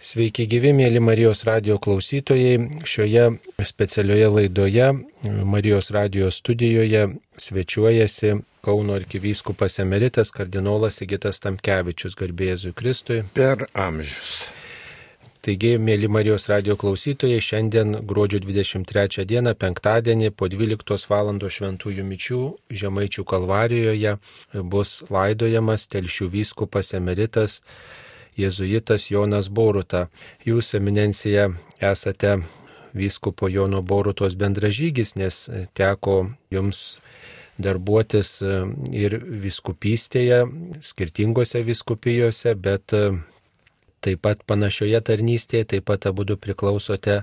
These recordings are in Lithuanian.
Sveiki gyvi, mėly Marijos radio klausytojai. Šioje specialioje laidoje Marijos radio studijoje svečiuojasi Kauno arkivyskupas emeritas kardinolas Sigitas Tamkevičius, garbėjėzui Kristui. Per amžius. Taigi, mėly Marijos radio klausytojai, šiandien gruodžio 23 dieną, penktadienį po 12 val. šventųjų mičių Žemaičių kalvarijoje bus laidojamas telšių vyskupas emeritas jėzuitas Jonas Boruta. Jūs, eminencija, esate vyskupo Jono Borutos bendražygis, nes teko jums darbuotis e, ir viskupystėje, skirtingose viskupijose, bet e, taip pat panašioje tarnystėje, taip pat abu du priklausote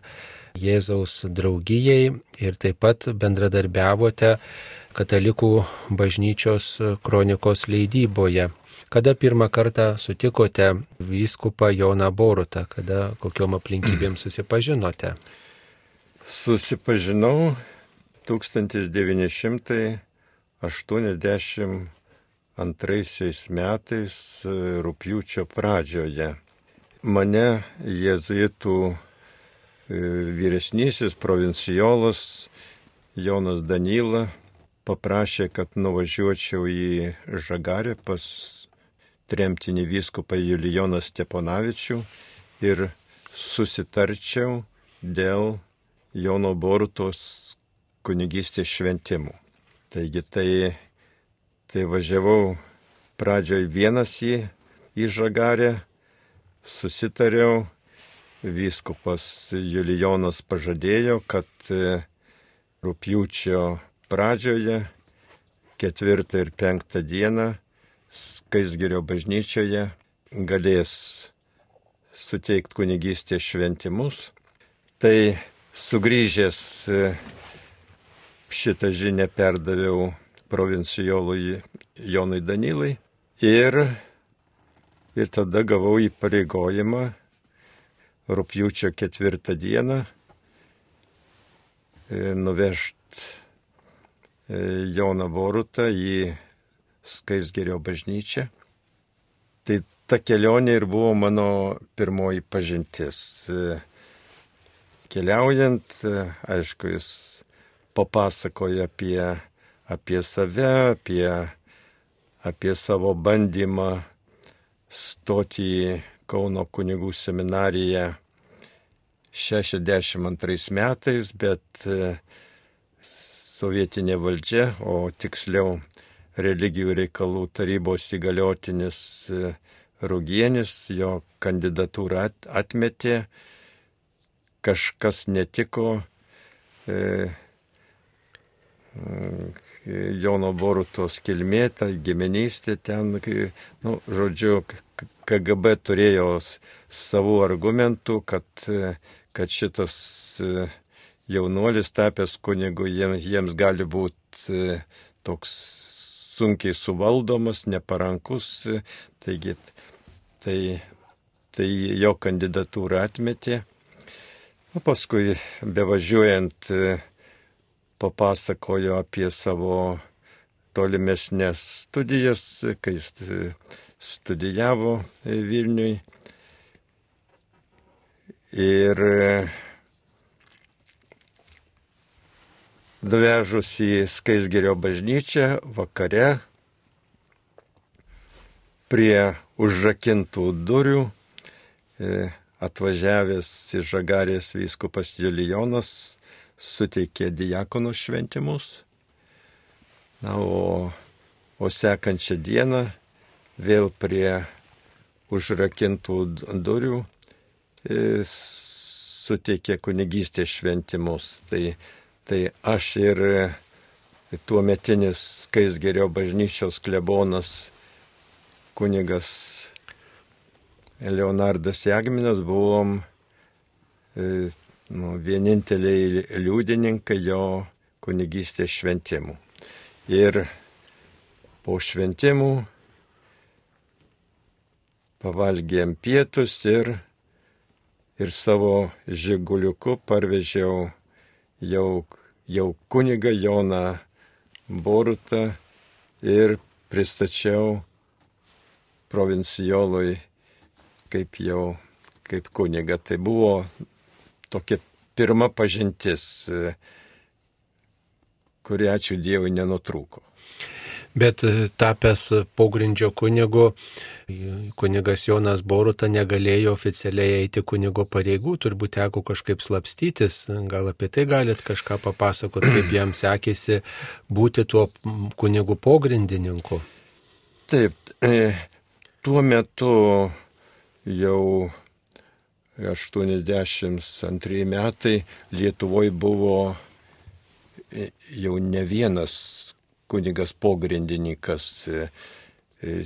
Jėzaus draugijai ir taip pat bendradarbiavote katalikų bažnyčios kronikos leidyboje. Kada pirmą kartą sutikote vyskupą Joną Borutą, kada kokiom aplinkybėm susipažinote? Susipažinau 1982 metais rūpjūčio pradžioje. Mane jėzuitų e, vyresnysis provincijolas Jonas Danyla paprašė, kad nuvažiuočiau į Žagarę pas tremtinį vyskupą Julijoną Steponavičių ir susitarčiau dėl Jono Borutos kunigystės šventimų. Taigi tai, tai važiavau pradžioj vienas į, į Žagarę, susitariau, vyskupas Julijonas pažadėjo, kad e, rūpjūčio pradžioje, ketvirtą ir penktą dieną Skaisgirio bažnyčioje galės suteikti kunigystės šventimus. Tai sugrįžęs e, šitą žinę perdaviau provincijolui Jonui Danilai ir, ir tada gavau įpareigojimą rūpjūčio ketvirtą dieną e, nuvežti e, Joną Borutą į Skaisgerio bažnyčią. Tai ta kelionė ir buvo mano pirmoji pažintis. Keliaujant, aišku, jis papasakoja apie, apie save, apie, apie savo bandymą stoti į Kauno kunigų seminariją 62 metais, bet sovietinė valdžia, o tiksliau religijų reikalų tarybos įgaliotinis e, Rugienis jo kandidatūrą atmetė, kažkas netiko. E, mm, Jono Borutos kilmė, ta giminystė ten, nu, žodžiu, KGB turėjo savų argumentų, kad, kad šitas e, jaunuolis tapęs kunigu jiems, jiems gali būti toks sunkiai suvaldomas, neparankus, taigi tai, tai jo kandidatūrą atmetė. O paskui bevažiuojant papasakojo apie savo tolimesnės studijas, kai studijavo Vilniui. Ir nuvežus į Skaisgerio bažnyčią vakare prie užrakintų durų e, atvažiavęs į Žagarės vyskupas Julijonas suteikė diakonų šventimus. Na, o, o sekančią dieną vėl prie užrakintų durų e, suteikė kunigystės šventimus. Tai Tai aš ir tuo metinis Skaisgerio bažnyčios klebonas kunigas Leonardas Jagminas buvom e, nu, vieninteliai liudininkai jo kunigystės šventimų. Ir po šventimų pavalgėm pietus ir, ir savo žiguliuku parvežiau jau, jau kuniga Joną Borutą ir pristačiau provincijolui kaip jau, kaip kuniga. Tai buvo tokia pirma pažintis, kuri ačiū Dievui nenutrūko. Bet tapęs pogrindžio kunigu, kunigas Jonas Boruta negalėjo oficialiai eiti kunigo pareigų, turbūt teko kažkaip slapstytis. Gal apie tai galit kažką papasakoti, kaip jam sekėsi būti tuo kunigu pogrindininku? Taip, e, tuo metu jau 82 metai Lietuvoje buvo e, jau ne vienas kunigas pogrindininkas. E,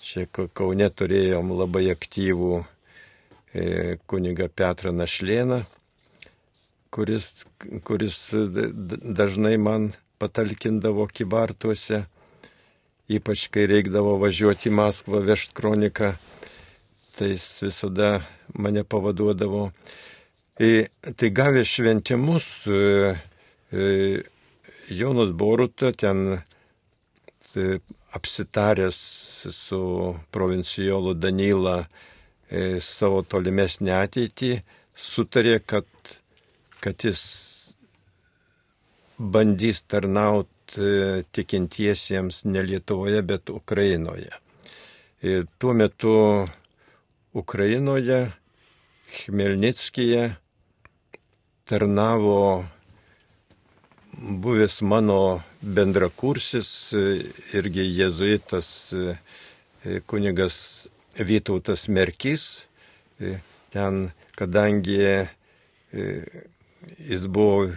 Čia Kaune turėjom labai aktyvų e, kunigą Petrą Našlėną, kuris, kuris dažnai man patalkindavo kibartuose, ypač kai reikdavo važiuoti į Maskvą vežti kroniką, tai jis visada mane pavaduodavo. E, tai gavę šventimus, e, Jonas Boruta ten apsitaręs su provincijolu Danylą e, savo tolimesnį ateitį, sutarė, kad, kad jis bandys tarnauti e, tikintiesiems ne Lietuvoje, bet Ukrainoje. Ir tuo metu Ukrainoje, Chmelnickije tarnavo buvęs mano bendrakursis, irgi jėzuitas kunigas Vytautas Merkys. Ten, kadangi jis buvo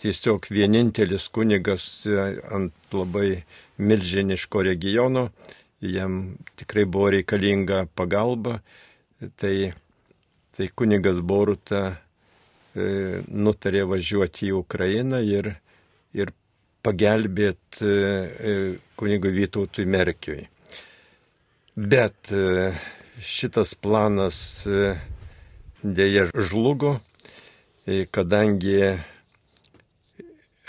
tiesiog vienintelis kunigas ant labai milžiniško regiono, jam tikrai buvo reikalinga pagalba, tai, tai kunigas Boruta nutarė važiuoti į Ukrainą ir ir pagelbėti e, e, kunigui Vytautui Merkiui. Bet e, šitas planas dėja žlugo, kadangi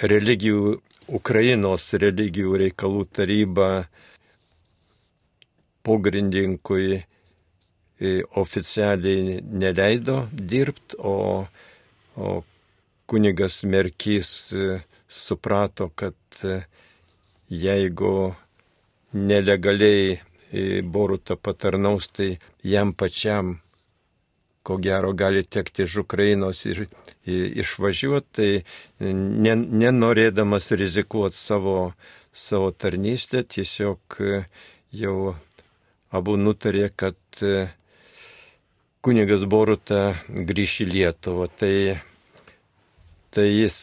religijų, Ukrainos religijų reikalų taryba pogrindininkui oficialiai neleido dirbti, o, o kunigas Merkys suprato, kad e, jeigu nelegaliai e, Boruta patarnaus, tai jam pačiam, ko gero, gali tekti iš Ukrainos ir, išvažiuoti, tai nenorėdamas rizikuoti savo, savo tarnystę, tiesiog e, jau abu nutarė, kad kunigas Boruta grįš į Lietuvą. Tai, tai jis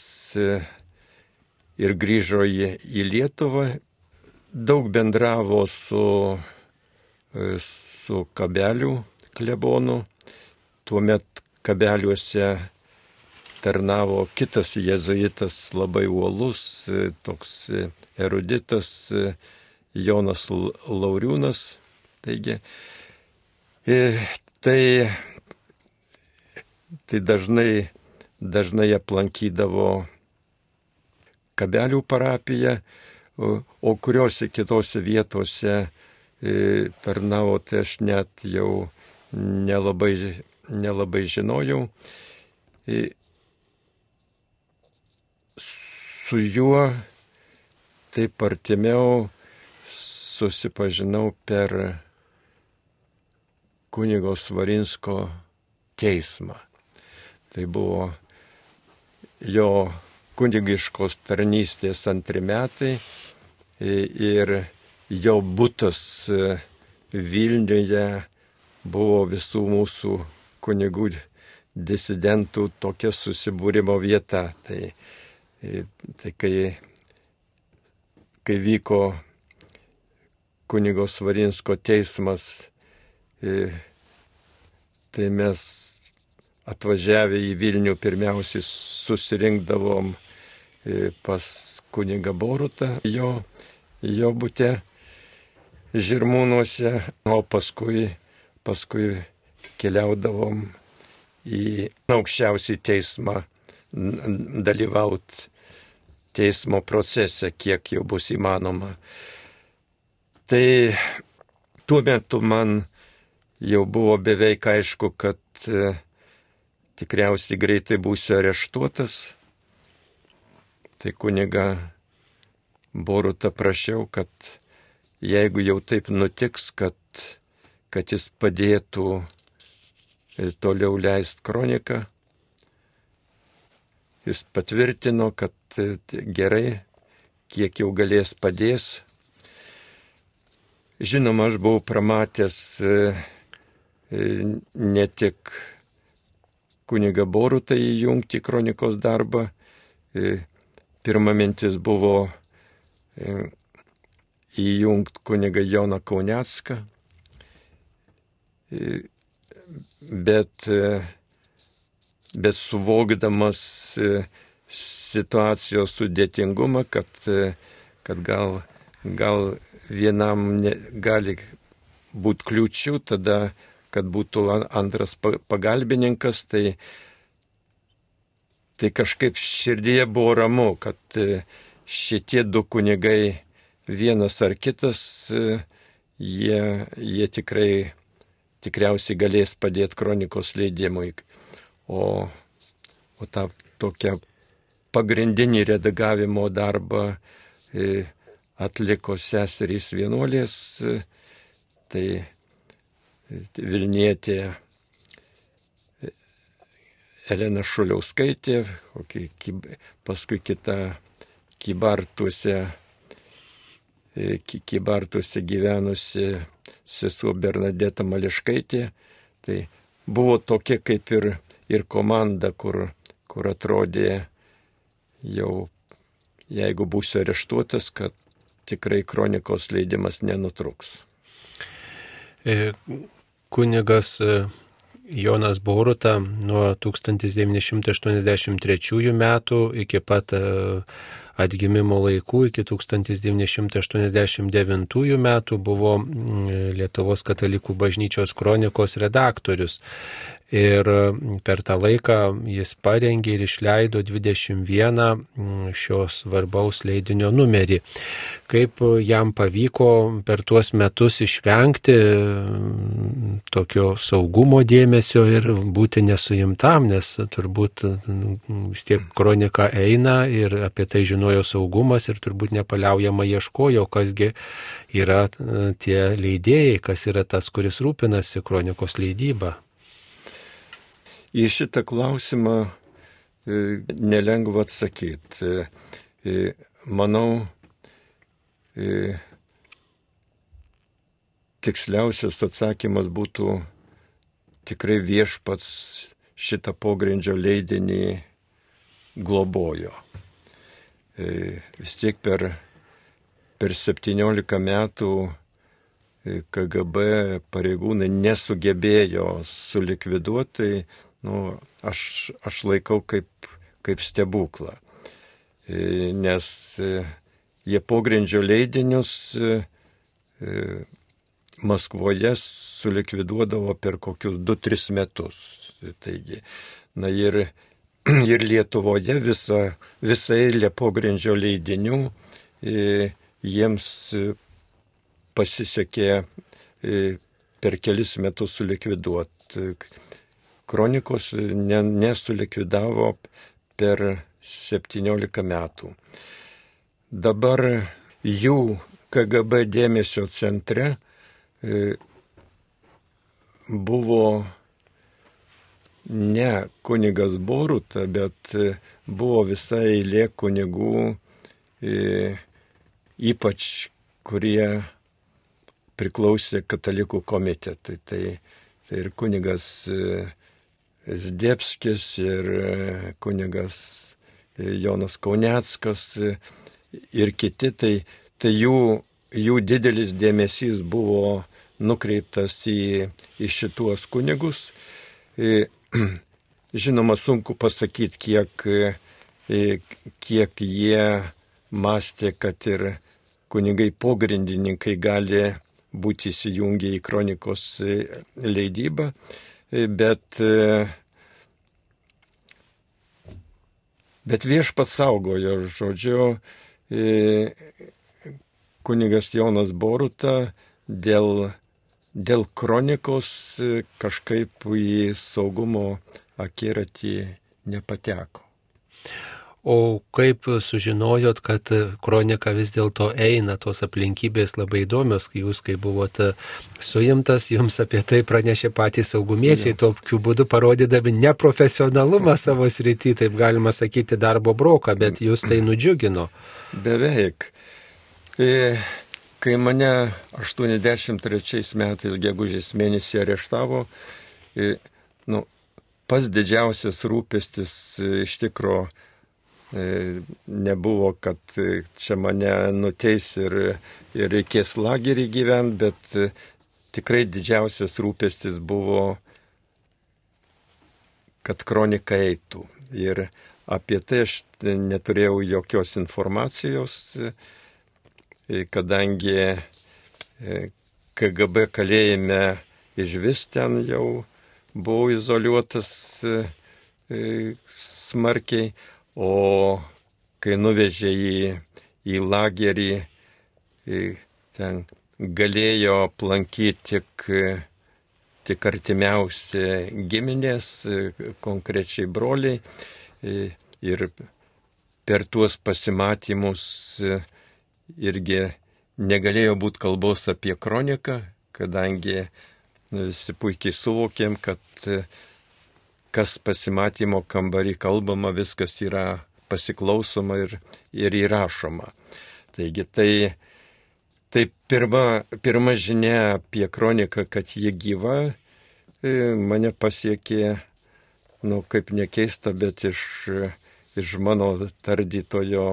ir grįžo į, į Lietuvą, daug bendravo su, e, su kabelių klebonu, tuomet kabeliuose tarnavo kitas jėzuitas labai uolus, e, toks e, eruditas Jonas Lauriūnas. Taigi, tai, tai dažnai, dažnai aplankydavo Kabelių parapiją, o kuriuose kitose vietose e, tarnavo, tai aš net jau nelabai, nelabai žinojau. E, su juo taip artimiau susipažinau per kunigo Svarinsko teismą. Tai buvo jo kunigiškos tarnystės antri metai ir jo būtas e, Vilniuje buvo visų mūsų kunigų disidentų tokia susibūrimo vieta. Tai, tai kai, kai vyko kunigos Varinsko teismas, tai mes atvažiavę į Vilnių pirmiausiai susirinkdavom pas kunigą Borutą, jo, jo būte žirmūnuose, o paskui, paskui keliaudavom į aukščiausią teismą dalyvauti teismo procese, kiek jau bus įmanoma. Tai tuo metu man jau buvo beveik aišku, kad e, tikriausiai greitai būsiu areštuotas. Tai kuniga Borutą prašiau, kad jeigu jau taip nutiks, kad, kad jis padėtų e, toliau leisti kroniką, jis patvirtino, kad e, gerai, kiek jau galės padės. Žinoma, aš buvau pramatęs ne tik kuniga Borutą įjungti kronikos darbą. Pirma mintis buvo įjungti kuniga Joną Kaunecką, bet, bet suvokdamas situacijos sudėtingumą, kad, kad gal, gal vienam ne, gali būti kliūčių, tada kad būtų antras pagalbininkas, tai, tai kažkaip širdėje buvo ramu, kad e, šitie du kunigai, vienas ar kitas, e, jie, jie tikrai tikriausiai galės padėti kronikos leidimui. O, o tą tokią pagrindinį redagavimo darbą e, atliko seserys vienuolės, tai Vilnietė Elena Šuliauskaitė, paskui kita Kybartuose, e, Kybartuose gyvenusi sesuo Bernadeta Mališkaitė. Tai buvo tokia kaip ir, ir komanda, kur, kur atrodė jau, jeigu būsiu areštuotas, kad tikrai kronikos leidimas nenutruks. E, kunigas e, Jonas Boruta nuo 1983 metų iki pat e, atgimimo laikų iki 1989 metų buvo Lietuvos katalikų bažnyčios kronikos redaktorius ir per tą laiką jis parengė ir išleido 21 mm, šios svarbaus leidinio numerį. Kaip jam pavyko per tuos metus išvengti mm, tokio saugumo dėmesio ir būti nesuimtam, nes turbūt mm, vis tiek kronika eina ir apie tai žinojo saugumas ir turbūt nepaliaujama ieškojo, kasgi yra tie leidėjai, kas yra tas, kuris rūpinasi kronikos leidybą. Į šitą klausimą e, nelengva atsakyti. E, e, manau, tiksliausias atsakymas būtų tikrai viešpats šitą pogrindžio leidinį globojo. Vis tiek per, per 17 metų KGB pareigūnai nesugebėjo sulikviduoti nu, aš, aš laikau kaip, kaip stebuklą. E, nes e, jie pogrindžio leidinius e, Maskvoje sulikviduodavo per kokius 2-3 metus. Taigi, na ir, ir Lietuvoje visa, visa eilė pogrindžio leidinių jiems pasisekė per kelis metus sulikviduoti kronikos nesulikvidavo per 17 metų. Dabar jų KGB dėmesio centre e, buvo ne kunigas Boruta, bet e, buvo visa eilė kunigų, e, ypač kurie priklausė katalikų komitetui. Tai, tai ir kunigas Zdebskis ir e, kunigas e, Jonas Kauneckas e, ir kiti, tai, tai jų, jų didelis dėmesys buvo nukreiptas į, į šituos kunigus. Žinoma, sunku pasakyti, kiek, kiek jie mąstė, kad ir kunigai pogrindininkai gali būti įsijungę į kronikos leidybą bet, bet viešpats saugojo, žodžiu, kunigas Jonas Boruta dėl, dėl kronikos kažkaip į saugumo akiratį nepateko. O kaip sužinojot, kad kronika vis dėlto eina, tos aplinkybės labai įdomios, kai jūs, kai buvote suimtas, jums apie tai pranešė patys saugumiečiai, ja. tokiu būdu parodydami neprofesionalumą savo srity, taip galima sakyti, darbo broką, bet jūs tai nudžiugino. Beveik. E, kai mane 83 metais gegužės mėnesį areštavo, e, nu, pas didžiausias rūpestis e, iš tikrųjų nebuvo, kad e, čia mane nuteis ir, ir reikės lagerį gyventi, bet e, tikrai didžiausias rūpestis buvo, kad kronika eitų. Ir apie tai aš neturėjau jokios informacijos, kadangi KGB kalėjime iš vis ten jau buvau izoliuotas smarkiai, O kai nuvežė į, į lagerį, ten galėjo aplankyti tik, tik artimiausi giminės, konkrečiai broliai. Ir per tuos pasimatymus irgi negalėjo būti kalbos apie kroniką, kadangi visi puikiai suvokėm, kad kas pasimatymo kambarį kalbama, viskas yra pasiklausoma ir, ir įrašoma. Taigi tai, tai pirma, pirma žinia apie kroniką, kad ji gyva, e, mane pasiekė, nu kaip nekeista, bet iš, iš mano tardytojo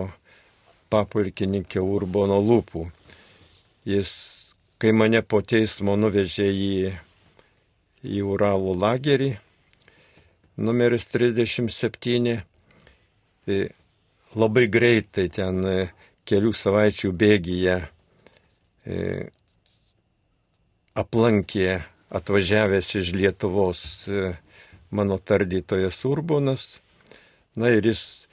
papulkininkė Urbono lūpų. Jis, kai mane po teismo nuvežė į, į Uralų lagerį, numeris 37. Tai labai greitai ten e, kelių savaičių bėgyje e, aplankė atvažiavęs iš Lietuvos e, mano tardytojas Urbonas. Na ir jis,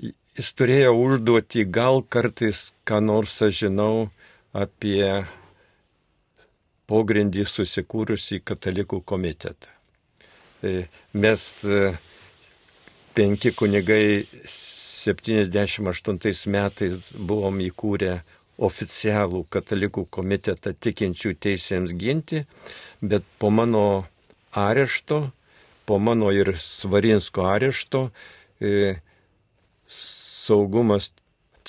jis turėjo užduoti, gal kartais ką nors aš žinau apie pogrindį susikūrusi katalikų komitetą. Tai mes e, penki kunigai 78 metais buvom įkūrę oficialų katalikų komitetą tikinčių teisėms ginti, bet po mano arešto, po mano ir Svarinsko arešto, e, saugumas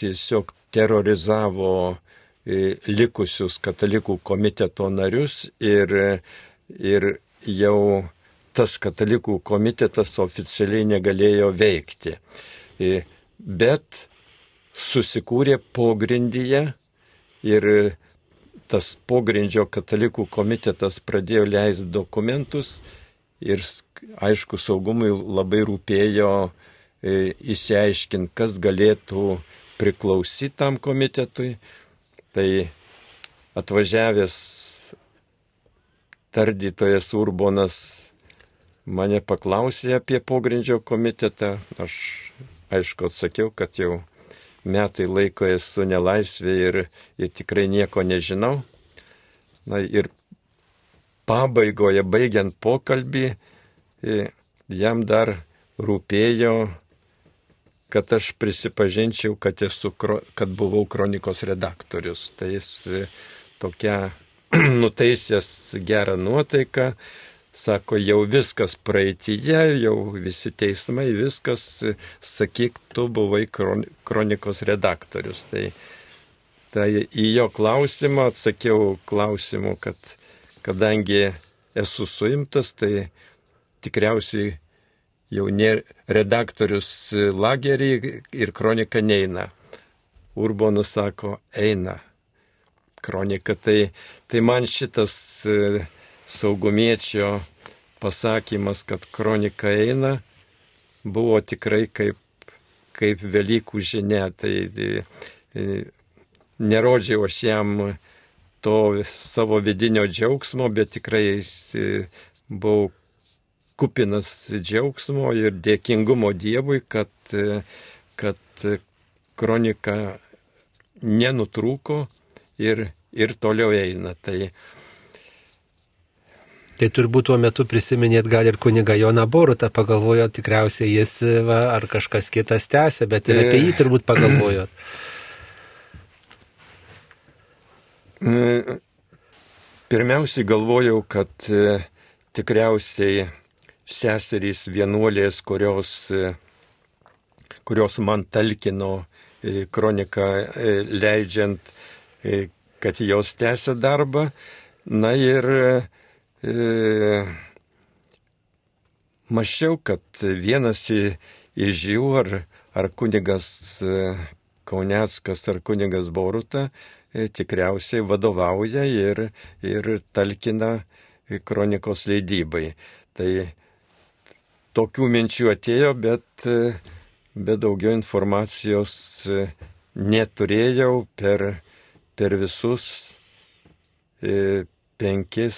tiesiog terorizavo e, likusius katalikų komiteto narius ir, ir jau tas katalikų komitetas oficialiai negalėjo veikti. E, bet susikūrė pogrindyje ir tas pogrindžio katalikų komitetas pradėjo leisti dokumentus ir aišku saugumui labai rūpėjo e, įsiaiškinti, kas galėtų priklausyti tam komitetui. Tai atvažiavęs tardytojas Urbonas mane paklausė apie pogrindžio komitetą. Aš aišku atsakiau, kad jau metai laiko esu nelaisvė ir, ir tikrai nieko nežinau. Na ir pabaigoje, baigiant pokalbį, jam dar rūpėjo, kad aš prisipažinčiau, kad, esu, kad buvau kronikos redaktorius. Tai jis tokia nuteisęs gerą nuotaiką, sako, jau viskas praeitie, jau visi teismai, viskas, sakyk, tu buvai kronikos redaktorius. Tai, tai į jo klausimą atsakiau klausimu, kad kadangi esu suimtas, tai tikriausiai jau ne redaktorius lagerį ir kronika neina. Urbonas sako, eina. Kronika tai, tai man šitas saugumiečio pasakymas, kad kronika eina, buvo tikrai kaip, kaip Velykų žinia. Tai, tai nerodžiau aš jam to savo vidinio džiaugsmo, bet tikrai buvau kupinas džiaugsmo ir dėkingumo Dievui, kad, kad kronika nenutrūko ir, ir toliau eina. Tai Tai turbūt tuo metu prisiminėt gal ir kuniga Joną Borutą, pagalvojot, tikriausiai jis va, ar kažkas kitas tęsia, bet ir apie jį turbūt pagalvojot. Pirmiausiai galvojau, kad e, tikriausiai seserys vienuolės, kurios, e, kurios man talkino e, kroniką leidžiant, kad jos tęsia darbą. Na ir e, mačiau, kad vienas iš jų, ar, ar kunigas Kauneckas, ar kunigas Boruta, E, tikriausiai vadovauja ir, ir talkina kronikos leidybai. Tai tokių minčių atėjo, bet, bet daugiau informacijos neturėjau per, per visus e, penkis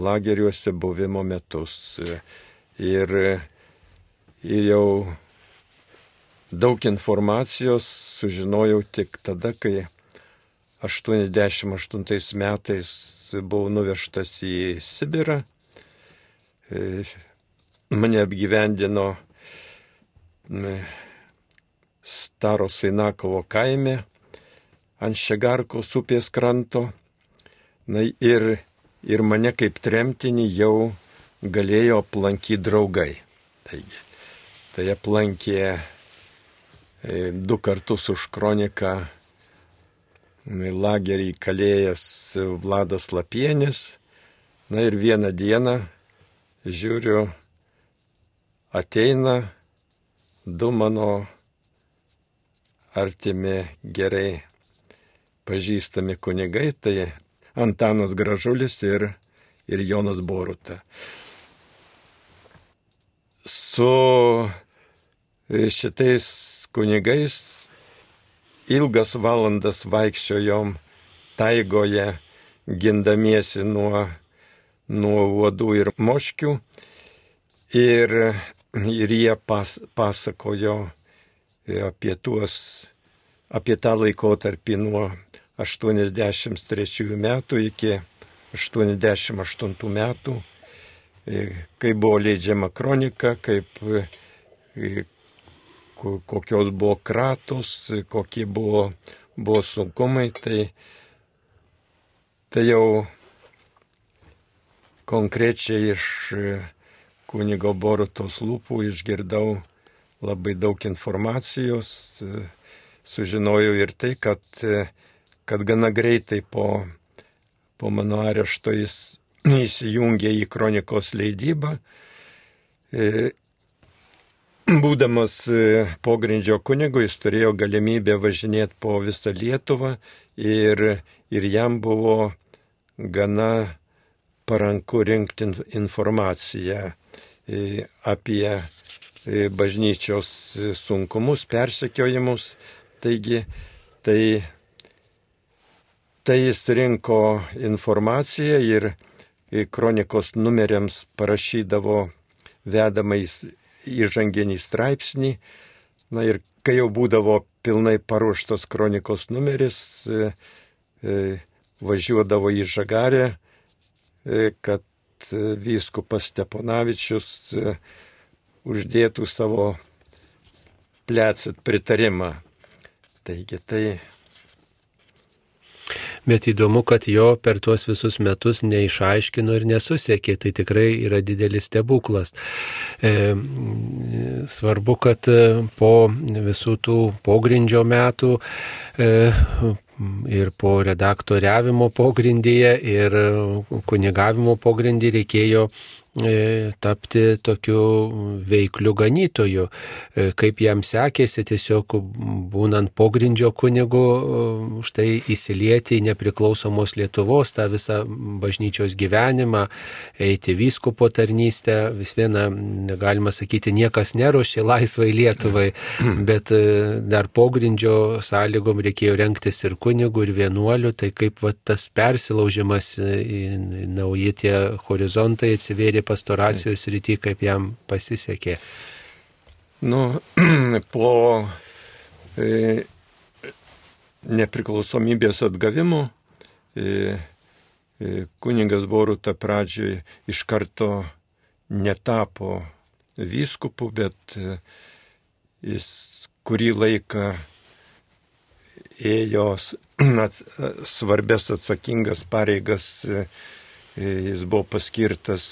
lageriuose buvimo metus. Ir, ir jau daug informacijos sužinojau tik tada, kai 88 metais buvau nuvežtas į Sibirą. E, mane apgyvendino Staro Sainakovo kaime ant Šegarkos upės kranto. Na ir, ir mane kaip tremtinį jau galėjo aplankyti draugai. Taigi, tai aplankė E, du kartus už kroniką lagerį kalėjęs Vladas Lapienis. Na ir vieną dieną žiūriu, ateina du mano artimi gerai pažįstami kunigai, tai Antanas Gražulis ir, ir Jonas Boruta. Su šitais kunigais ilgas valandas vaikščiojom taigoje, gindamiesi nuo, nuo uodų ir moškių. Ir, ir jie pas, pasakojo apie tuos, apie tą laikotarpį nuo 83 metų iki 88 metų, kai buvo leidžiama kronika, kaip kokios buvo kratos, kokie buvo, buvo sunkumai, tai, tai jau konkrečiai iš kunigo Borutos lūpų išgirdau labai daug informacijos, sužinojau ir tai, kad, kad gana greitai po, po mano arešto jis įsijungė į kronikos leidybą Būdamas e, pogrindžio kunigu, jis turėjo galimybę važinėti po visą Lietuvą ir, ir jam buvo gana paranku rinkti informaciją e, apie e, bažnyčios sunkumus, persekiojimus. Taigi, tai, tai jis rinko informaciją ir kronikos numeriams parašydavo vedamais įžanginį straipsnį. Na ir kai jau būdavo pilnai paruoštas kronikos numeris, e, e, važiuodavo į Žagarę, e, kad vyskupas Steponavičius uždėtų savo plecit pritarimą. Taigi tai bet įdomu, kad jo per tuos visus metus neišaiškino ir nesusiekė, tai tikrai yra didelis stebuklas. E, svarbu, kad e, po visų tų pogrindžio metų e, ir po redaktoriavimo pogrindyje ir kunigavimo pogrindyje reikėjo tapti tokiu veikliu ganytoju. E, kaip jam sekėsi tiesiog būnant pogrindžio kunigu, e, štai įsilieti į nepriklausomos Lietuvos tą visą bažnyčios gyvenimą, eiti vyskupo tarnystę, vis viena, galima sakyti, niekas neruošė laisvai Lietuvai, bet dar pogrindžio sąlygom reikėjo renktis ir kunigų, ir vienuolių, tai kaip va, tas persilaužimas nauji tie horizontai atsivėrė pastoracijos rytį, kaip jam pasisekė? Nu, po e, nepriklausomybės atgavimo e, kuningas Boruta pradžioje iš karto netapo vyskupu, bet jis kurį laiką ėjo svarbės atsakingas pareigas, jis buvo paskirtas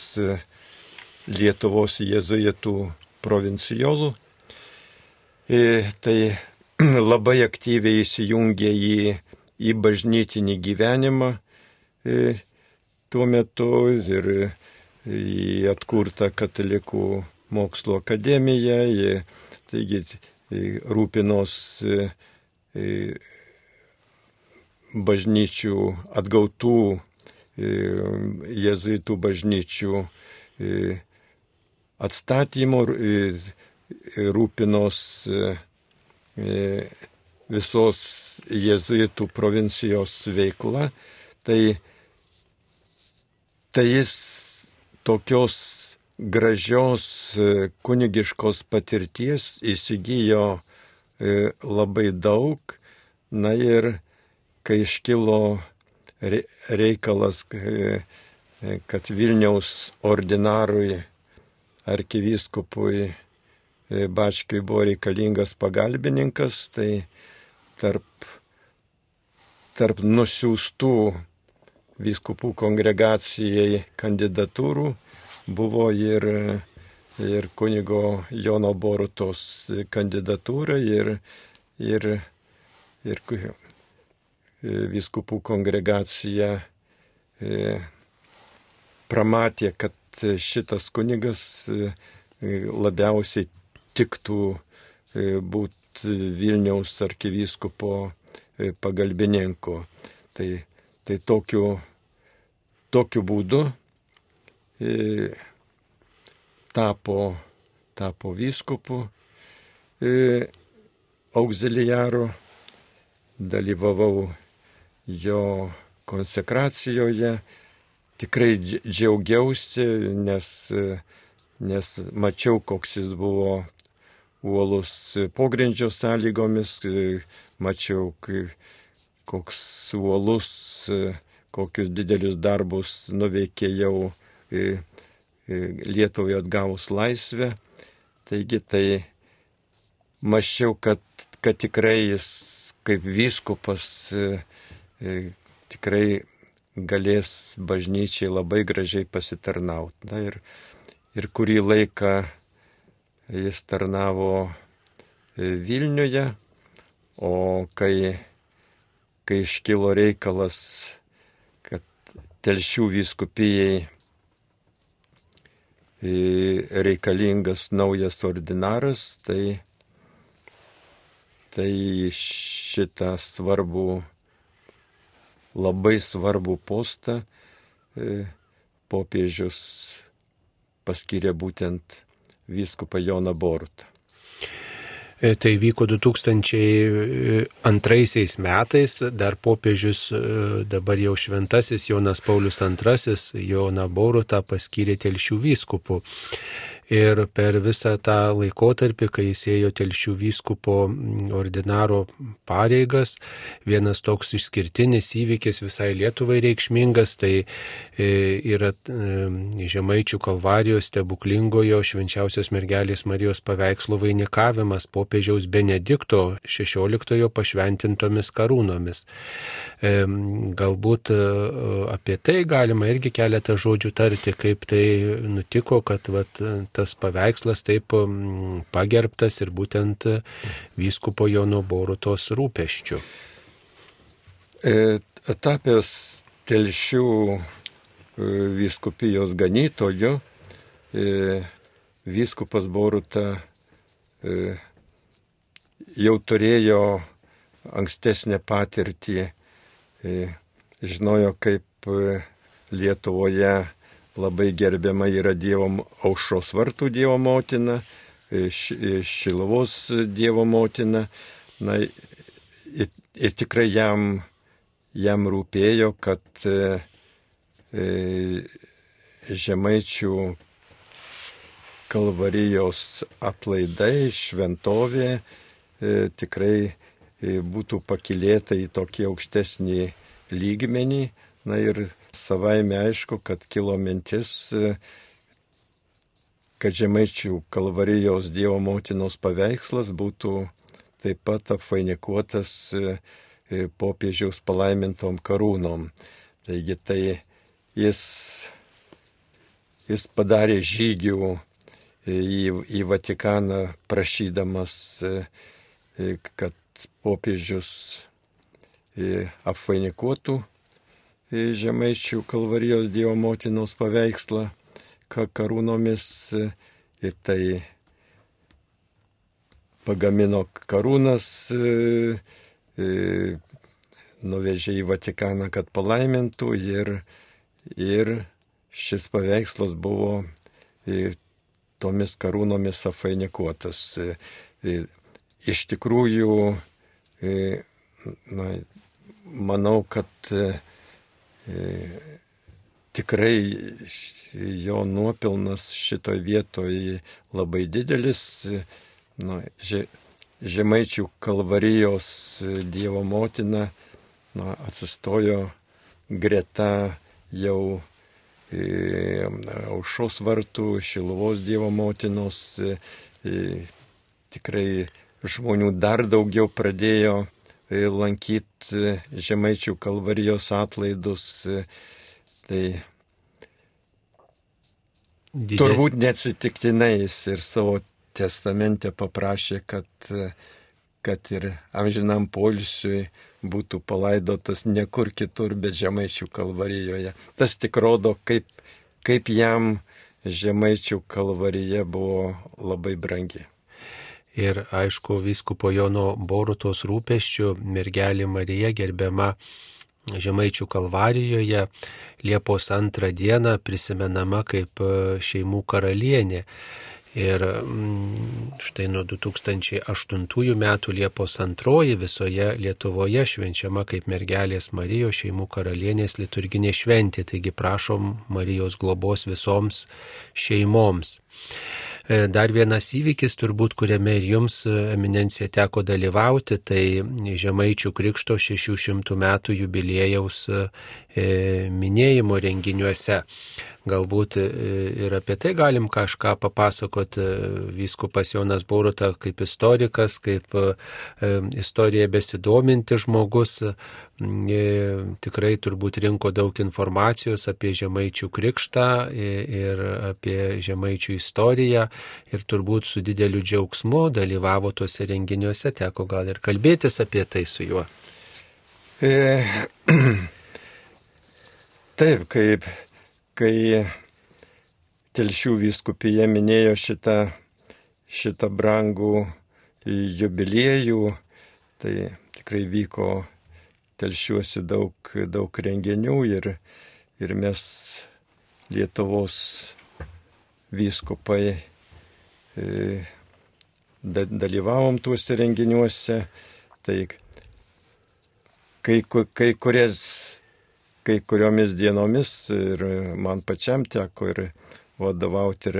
Lietuvos jėzuitų provincijolų. Tai labai aktyviai įsijungė į, į bažnytinį gyvenimą tuo metu ir į atkurtą katalikų mokslo akademiją, į, taigi rūpinos bažnyčių atgautų jėzuitų bažnyčių atstatymo, rūpinos visos jėzuitų provincijos veikla, tai, tai jis tokios gražios kunigiškos patirties įsigijo labai daug. Na ir kai iškilo reikalas, kad Vilniaus ordinarui arkivyskupui Bačkiui buvo reikalingas pagalbininkas, tai tarp, tarp nusiųstų vyskupų kongregacijai kandidatūrų buvo ir, ir kunigo Jono Borutos kandidatūra ir, ir, ir vyskupų kongregacija pramatė, kad šitas kunigas labiausiai tiktų būti Vilniaus arkivyskupo pagalbininku. Tai, tai tokiu, tokiu būdu tapo, tapo vyskupu auxiliaru, dalyvavau jo konsekracijoje, tikrai džiaugiausi, nes, nes mačiau, koks jis buvo uolus pogrindžio sąlygomis, mačiau, koks uolus, kokius didelius darbus nuveikė jau Lietuvai atgavus laisvę. Taigi tai mačiau, kad, kad tikrai jis kaip vyskupas tikrai galės bažnyčiai labai gražiai pasitarnauti. Na ir, ir kurį laiką jis tarnavo Vilniuje, o kai, kai iškilo reikalas, kad telšių vyskupijai reikalingas naujas ordinaras, tai, tai šitą svarbų labai svarbų postą popiežius paskyrė būtent vyskupą Joną Borutą. Tai vyko 2002 metais, dar popiežius dabar jau šventasis Jonas Paulius II Joną Borutą paskyrė telšių vyskupų. Ir per visą tą laikotarpį, kai jis ėjo telšių vyskupo ordinaro pareigas, vienas toks išskirtinis įvykis visai Lietuvai reikšmingas, tai yra Žemaičių kalvarijos stebuklingojo švenčiausios mergelės Marijos paveikslo vainikavimas popiežiaus Benedikto XVI pašventintomis karūnomis. Galbūt apie tai galima irgi keletą žodžių tarti, kaip tai nutiko, kad vat, tas paveikslas taip pagerbtas ir būtent vyskupo Jono Borutos rūpeščių. Tapęs telšių vyskupijos ganytoju, vyskupas Boruta jau turėjo ankstesnę patirtį, žinojo, kaip Lietuvoje labai gerbiama yra Dievo aušros vartų Dievo motina, Šilovos Dievo motina. Na, ir, ir tikrai jam, jam rūpėjo, kad e, žemaičių kalvarijos atlaidai, šventovė e, tikrai e, būtų pakilėta į tokį aukštesnį lygmenį. Na ir savaime aišku, kad kilo mintis, kad žemaičių kalvarijos Dievo motinos paveikslas būtų taip pat apvainikuotas popiežiaus palaimintom karūnom. Taigi tai jis, jis padarė žygių į, į Vatikaną prašydamas, kad popiežius apvainikuotų žemaičių kalvarijos Dievo motinos paveikslą karūnomis ir tai pagamino karūnas, nuvežė į Vatikaną, kad palaimintų ir, ir šis paveikslas buvo tomis karūnomis afainikuotas. Iš tikrųjų, na, manau, kad tikrai jo nuopilnas šitoje vietoje labai didelis. Nu, žemaičių kalvarijos Dievo motina nu, atsistojo greta jau e, aušos vartų, Šiluvos Dievo motinos. E, tikrai žmonių dar daugiau pradėjo E, lankyti e, žemaičių kalvarijos atlaidus. E, tai Didė. turbūt neatsitiktinai jis ir savo testamente paprašė, kad, kad ir amžinam polisiui būtų palaidotas ne kur kitur, bet žemaičių kalvarijoje. Tas tik rodo, kaip, kaip jam žemaičių kalvarija buvo labai brangi ir aišku vyskupo Jono Borutos rūpeščių mergelė Marija gerbiama Žemaičių kalvarijoje Liepos antrą dieną prisimenama kaip e, šeimų karalienė. Ir mm, štai nuo 2008 metų Liepos antroji visoje Lietuvoje švenčiama kaip mergelės Marijos šeimų karalienės liturginė šventė. Taigi prašom Marijos globos visoms šeimoms. E, dar vienas įvykis, turbūt, kuriame ir jums, e, eminencija, teko dalyvauti, tai Žemaičių Krikšto 600 metų jubiliejaus e, minėjimo renginiuose. Galbūt e, ir apie tai galim kažką papasakoti. E, vyskupas Jonas Boruta kaip istorikas, kaip e, istorija besidominti žmogus, tikrai turbūt rinko daug informacijos apie žemaičių krikštą ir apie žemaičių istoriją ir turbūt su dideliu džiaugsmu dalyvavo tuose renginiuose, teko gal ir kalbėtis apie tai su juo. E, taip, kaip kai Telšių vyskupija minėjo šitą, šitą brangų jubiliejų, tai tikrai vyko telšiuosi daug, daug renginių ir, ir mes Lietuvos vyskupai e, dalyvavom tuose renginiuose, tai kai, kai kurias kai kuriomis dienomis ir man pačiam teko ir vadovauti ir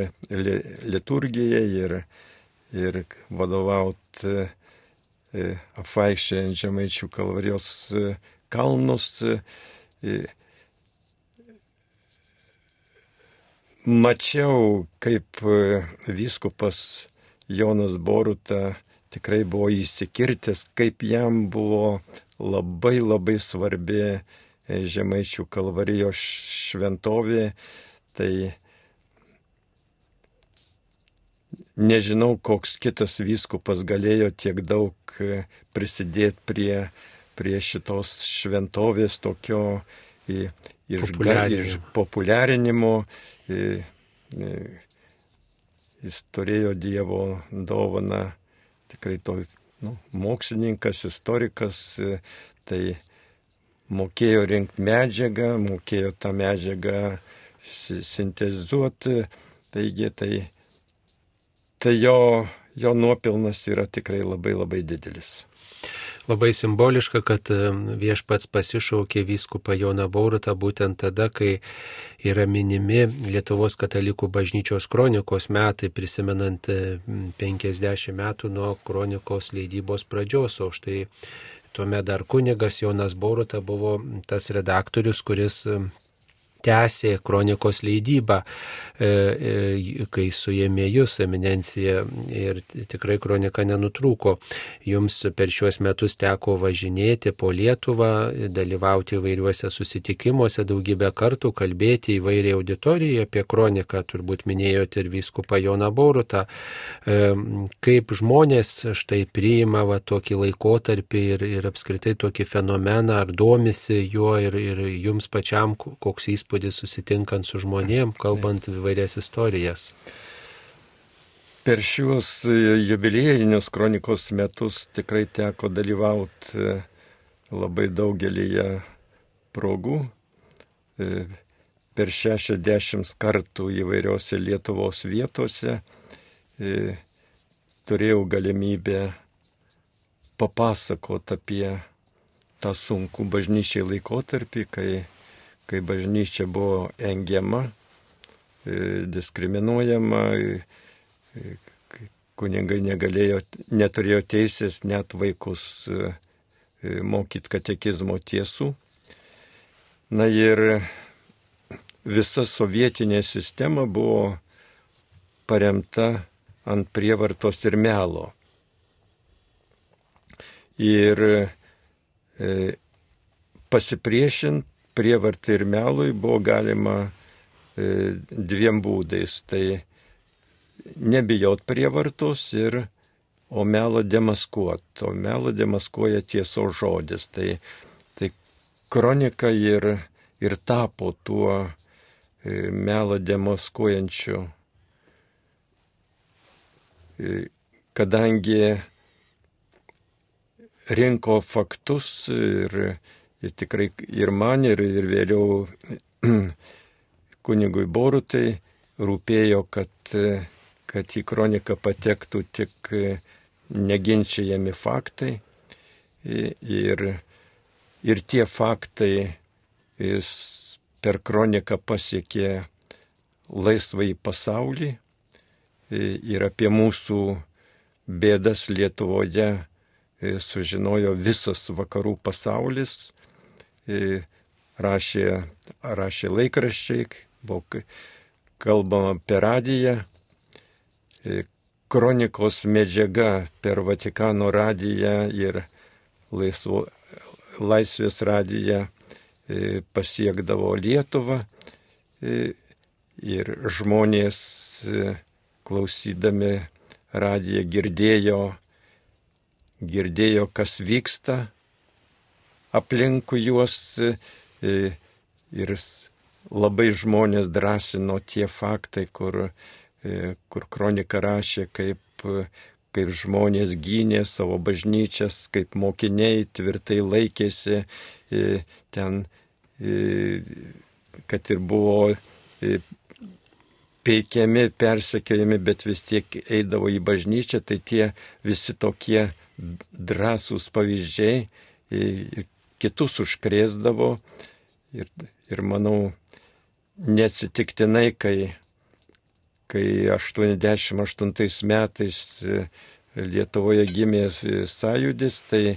liturgijai, ir, ir vadovauti e, apvaikščiant žemaičių kalvarijos e, kalnus. E, mačiau, kaip vyskupas Jonas Boruta tikrai buvo įsikirtęs, kaip jam buvo labai labai svarbi Žemaičių kalvarijos šventovė, tai nežinau, koks kitas vyskupas galėjo tiek daug e, prisidėti prie, prie šitos šventovės tokio išpopuliarinimo. Jis turėjo Dievo dovaną, tikrai to nu, mokslininkas, istorikas, e, tai mokėjo rinkti medžiagą, mokėjo tą medžiagą sintezuoti, taigi tai, tai jo, jo nuopilnas yra tikrai labai labai didelis. Labai simboliška, kad viešpats pasišaukė vyskupą Joną Baurutą būtent tada, kai yra minimi Lietuvos katalikų bažnyčios kronikos metai, prisimenant 50 metų nuo kronikos leidybos pradžios, o štai tuomet dar kunigas Jonas Boruta buvo tas redaktorius, kuris tęsė kronikos leidybą, e, e, kai suėmė jūs eminencija ir tikrai kronika nenutrūko. Jums per šiuos metus teko važinėti po Lietuvą, dalyvauti įvairiuose susitikimuose daugybę kartų, kalbėti įvairiai auditorijai apie kroniką, turbūt minėjote ir vyskupą Joną Borutą, e, kaip žmonės štai priima va, tokį laikotarpį ir, ir apskritai tokį fenomeną, ar domisi juo ir, ir jums pačiam koks įspūdis įspūdis susitinkant su žmonėm, kalbant įvairias istorijas. Per šiuos jubiliejinius kronikos metus tikrai teko dalyvauti e, labai daugelį progų. E, per 60 kartų įvairiose Lietuvos vietose e, turėjau galimybę papasakoti apie tą sunkų bažnyčiai laikotarpį, kai kai bažnyčia buvo engiama, e, diskriminuojama, e, kuningai negalėjo, neturėjo teisės net vaikus e, mokyti katekizmo tiesų. Na ir visa sovietinė sistema buvo paremta ant prievartos ir melo. Ir e, pasipriešint prievartai ir melui buvo galima e, dviem būdais. Tai nebijot prievartos ir o melą demaskuot. O melą demaskuoja tiesos žodis. Tai, tai kronika ir, ir tapo tuo e, melą demaskuojančiu. E, kadangi rinko faktus ir ir tikrai ir man, ir, ir vėliau kunigui Borutai rūpėjo, kad, kad į kroniką patektų tik neginčiajami faktai. Ir, ir tie faktai per kroniką pasiekė laisvai pasaulį ir apie mūsų bėdas Lietuvoje sužinojo visas vakarų pasaulis, rašė, rašė laikraščiai, buvo kalbama per radiją, kronikos medžiaga per Vatikano radiją ir laisvo, laisvės radiją pasiekdavo Lietuvą. Ir žmonės klausydami radiją girdėjo, girdėjo, kas vyksta aplinkui juos e, ir labai žmonės drąsino tie faktai, kur, e, kur kronika rašė, kaip, kaip žmonės gynė savo bažnyčias, kaip mokiniai tvirtai laikėsi e, ten, kad ir buvo peikiami, persekiojami, bet vis tiek eidavo į bažnyčią, tai tie visi tokie drąsūs pavyzdžiai kitus užkrėsdavo ir, ir manau, neatsitiktinai, kai, kai 88 metais e, Lietuvoje gimė sąjūdis, tai e,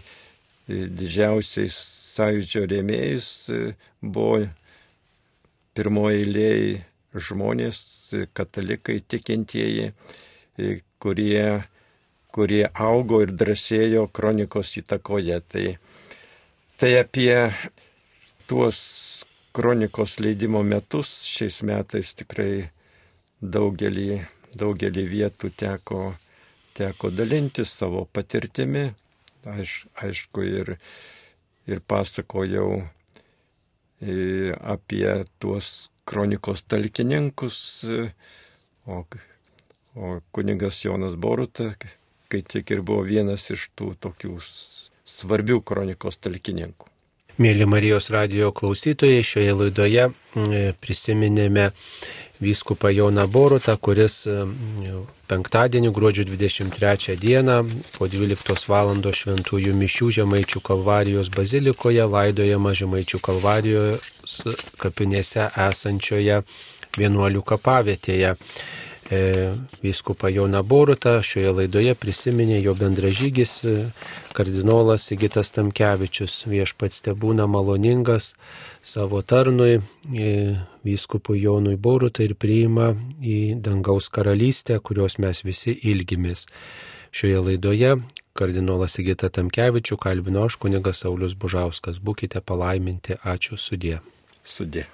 didžiausiais sąjūdžio rėmėjais e, buvo pirmoji eilėje žmonės, katalikai, tikintieji, kurie, kurie augo ir drąsėjo kronikos įtakoje. Tai Tai apie tuos kronikos leidimo metus šiais metais tikrai daugelį, daugelį vietų teko, teko dalintis savo patirtimi. Aš, aišku, ir, ir pasakojau e, apie tuos kronikos talkininkus, o, o kunigas Jonas Boruta, kai tik ir buvo vienas iš tų tokių svarbių kronikos talkininkų. Mėly Marijos radio klausytojai, šioje laidoje prisiminėme vyskupą Joną Borutą, kuris penktadienį, gruodžio 23 dieną, po 12 val. šventųjų mišių Žemaičių kalvarijos bazilikoje laidojama Žemaičių kalvarijos kapinėse esančioje vienuolių kapavietėje. E, vyskupą Joną Borutą. Šioje laidoje prisiminė jo bendražygis e, kardinolas Sigitas Tamkevičius. Viešpats te būna maloningas savo tarnui, e, vyskupui Jonui Borutai ir priima į dangaus karalystę, kurios mes visi ilgimės. Šioje laidoje kardinolas Sigita Tamkevičių kalbino aš kunigas Saulis Bužauskas. Būkite palaiminti, ačiū sudė. Sudė.